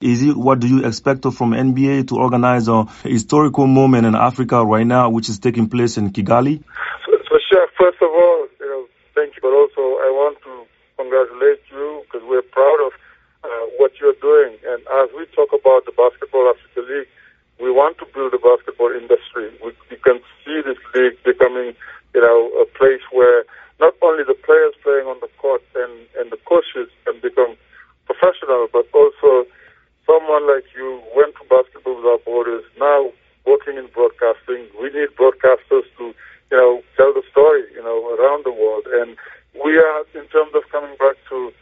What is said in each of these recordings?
Is it what do you expect from NBA to organize a historical moment in Africa right now, which is taking place in Kigali? For, sure. First of all, you know, thank you, but also I want to congratulate you because we're proud of uh, what you're doing. And as we talk about the Basketball Africa League, we want to build a basketball industry. We, we can see this league becoming, you know, a place where not only the players playing on the court and, and the coaches can become professional, but also someone like you went to Basketball Without Borders, now working in broadcasting. We need broadcasters to, you know, tell the story, you know, around the world. And we are, in terms of coming back to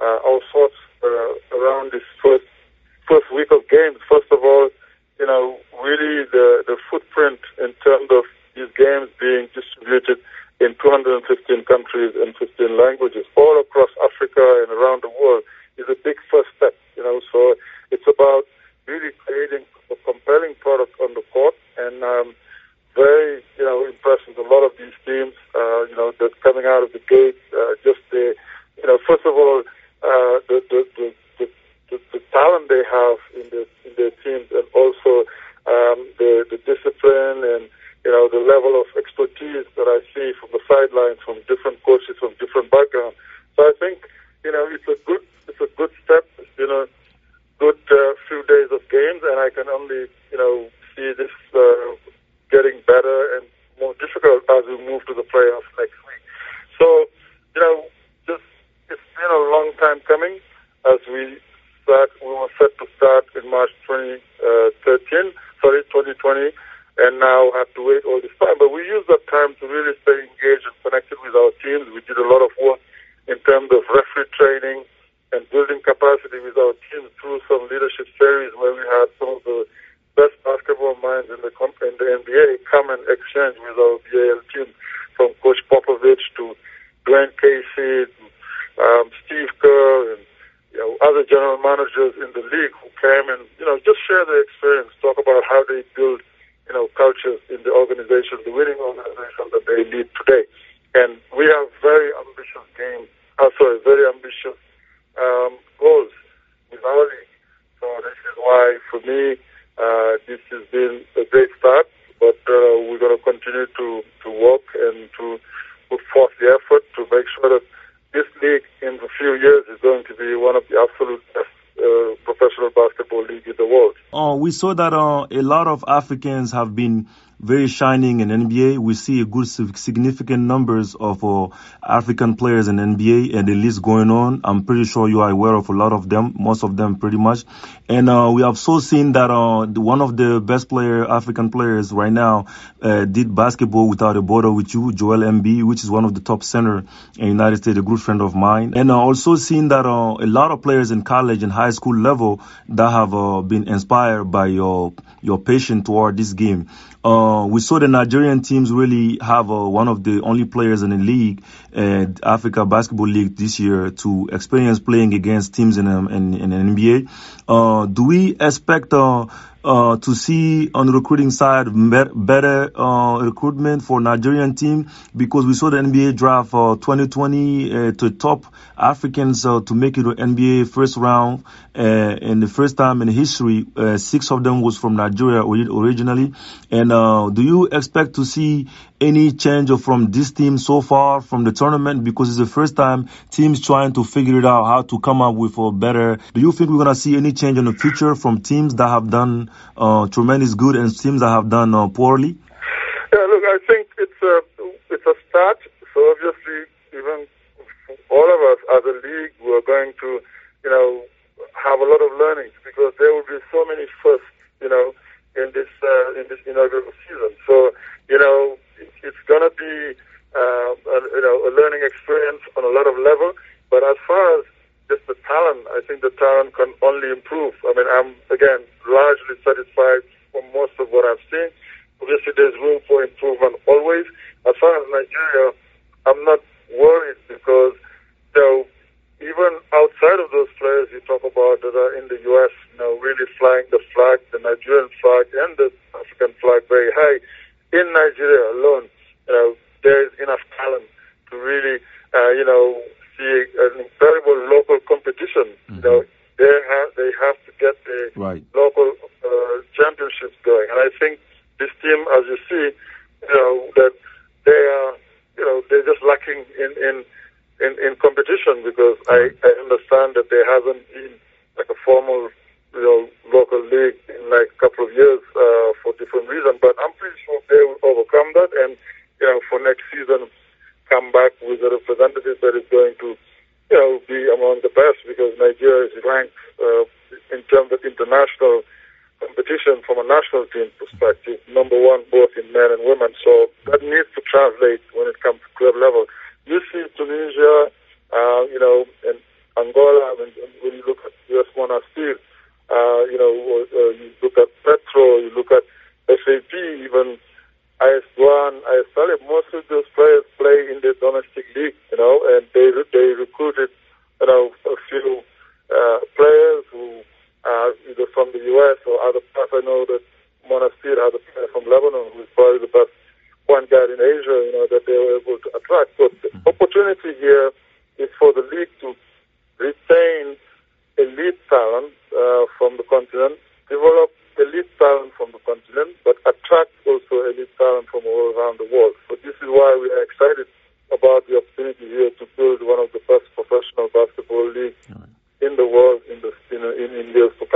uh, our thoughts uh, around this first first week of games. First of all, you know, really the the footprint in terms of these games being distributed in 215 countries and 15 languages all across Africa and around the world is a big first step. You know, so it's about really creating a compelling product on the court and um, very, you know, impressed with a lot of these teams, uh, you know, that's coming out of the gate. Uh, just the, you know, first of all, uh, the, the, the, the, the, talent they have in, the, in their teams and also um, the, the discipline and, you know, the level of expertise that I see from the sidelines from different coaches from different backgrounds. So I think, you know, it's a good, it's a good step. Been a good uh, few days of games, and I can only, you know, see this uh, getting better and more difficult as we move to the playoffs next week. So, you know, just it's been a long time coming as we start. We were set to start in March 2013, uh, sorry, 2020, and now have to wait all this time. But we used that time to really stay engaged and connected with our teams. We did a lot of work in terms of referee training and building capacity with our team through some leadership series where we had some of the best basketball minds in the in the NBA come and exchange with our BAL team, from Coach Popovich to Dwane Casey, um, Steve Kerr, and you know other general managers in the league who came and you know just share their experience, talk about how they build you know cultures in the organization, the winning organization that they lead today. And we have very sorry, very ambitious um, goals with our league. So this is why, for me, uh, this has been a great start. But uh, we're going to continue to to work and to put forth the effort to make sure that this league in a few years is going to be one of the absolute best uh, professional basketball league in the world. Oh, we saw that uh, a lot of Africans have been very shining in NBA. We see a good significant numbers of uh, African players in NBA and the list going on. I'm pretty sure you are aware of a lot of them, most of them pretty much. And uh, we have so seen that uh, one of the best player African players right now uh, did basketball without a border with you, Joel Embiid, which is one of the top center in United States, a good friend of mine. And uh, also seen that uh, a lot of players in college and high school level that have been inspired by your your passion toward this game. Uh, we saw the Nigerian teams really have uh, one of the only players in the league, uh, Africa Basketball League this year, to experience playing against teams in, um, in, in, NBA. Uh, do we expect uh, uh, to see on the recruiting side better uh, recruitment for Nigerian team because we saw the NBA draft for 2020 uh, to top Africans uh, to make it to NBA first round and uh, the first time in history uh, six of them was from Nigeria originally. And do you expect to see any change from this team so far from the tournament? Because it's the first time teams trying to figure it out how to come up with a better. Do you think we're going to see any change in the future from teams that have done uh, tremendous good and teams that have done uh, poorly? Yeah, look, I think it's a it's a start. So obviously, even all of us as a league, we're going to, you know, have a lot of learnings because there will be so many firsts, you know, in this uh, in this inaugural season. So you know, it's going to be uh, a, you know a learning experience on a lot of level. But as far as just the talent, I think the talent can only improve. I mean, I'm again largely satisfied from most of what I've seen. Obviously, there's room for improvement always. As far as Nigeria, I'm not worried because you know, even outside of those players you talk about that are in the U.S., you know, really flying the flag, the Nigerian flag and the African flag very high. In Nigeria alone, you know, there is enough talent to really, uh, you know, see an incredible local competition. Mm-hmm. You know, they have they have to get the the Right. local uh, championships going. And I think this team, as you see, you know, that they are, you know, they're just lacking in, in, in, in competition because I, I understand that there hasn't been like a formal, you know, local league in like a couple of years uh, for different reasons. But I'm pretty sure they will overcome that and, you know, for next season, come back with a representative that is going to, you know, be among the best because Nigeria is ranked uh, in terms of international competition from a national team perspective, number one both in men and women. So that needs to translate when it comes to club level. You see Tunisia, uh, you know, and Angola, when, when you look at US Monastir, uh, you know, uh, you look at Petro, you look at SAP, even AS Douane, AS Salé, most of those players play in the domestic league, you know, and they they recruited, you know, a few uh, players who are either from the U.S. or other parts. I know that Monastir has a player from Lebanon who is probably the best point guard in Asia, you know, that they were able to attract. So the opportunity here is for the league to retain elite talent uh, from the continent, develop elite talent from the continent, but attract also elite talent from all around the world. So this is why we are excited about the opportunity here to build one of the best professional basketball leagues in the world in the in, in, in years to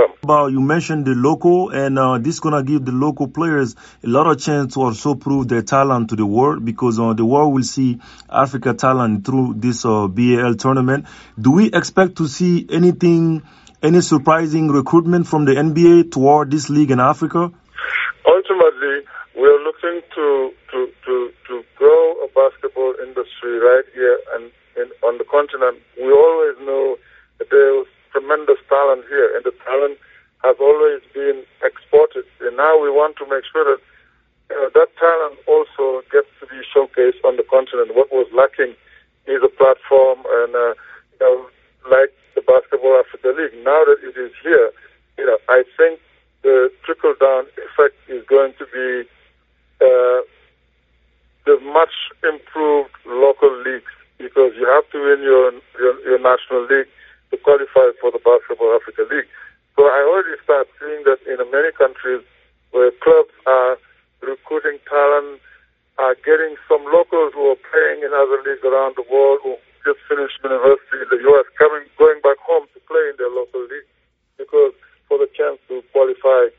You mentioned the local, and uh, this gonna give the local players a lot of chance to also prove their talent to the world because uh, the world will see Africa talent through this uh, BAL tournament. Do we expect to see anything, any surprising recruitment from the NBA toward this league in Africa? Ultimately, we are looking to to to, to grow a basketball industry right here and, and on the continent. We always know that there was tremendous talent here, and the talent has always been exported. And now we want to make sure that you know, that talent also showcased on the continent. What was lacking is a platform, and uh, you know, like the Basketball Africa League. Now that it is here, you know, I think the trickle down effect is going to be uh, the much improved local leagues because you have to win your, your your national league to qualify for the Basketball Africa League. So I already start seeing that in many countries where clubs are recruiting talent, are getting some locals who are playing in other leagues around the world who just finished university in the U.S. coming, going back home to play in their local league because for the chance to qualify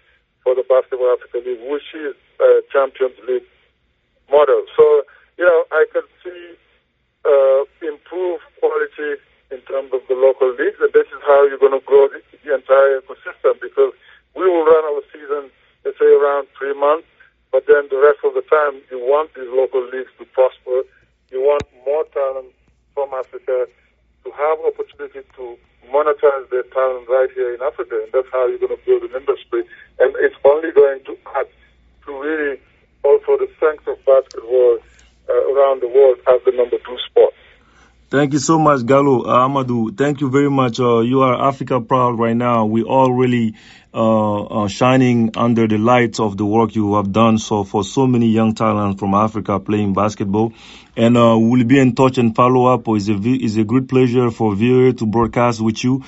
for the Basketball Africa League, which is a Champions League model. So, you know, I can see uh, improved quality in terms of the local leagues, and this is how you're going to grow the, the entire ecosystem because we will run our season, let's say, around three months, but then the rest of the time, you want these local leagues to prosper. You want more talent from Africa have opportunity to monetize their talent right here in Africa, and that's how you're going to build an industry. And it's only going to add to really also the strength of basketball uh, around the world as the number two sport. Thank you so much, Gallo uh, Amadou. Thank you very much. Uh, you are Africa proud right now. We all really uh, shining under the light of the work you have done. So for so many young talents from Africa playing basketball, and uh, we'll be in touch and follow up. It's a it's a great pleasure for VOA to broadcast with you.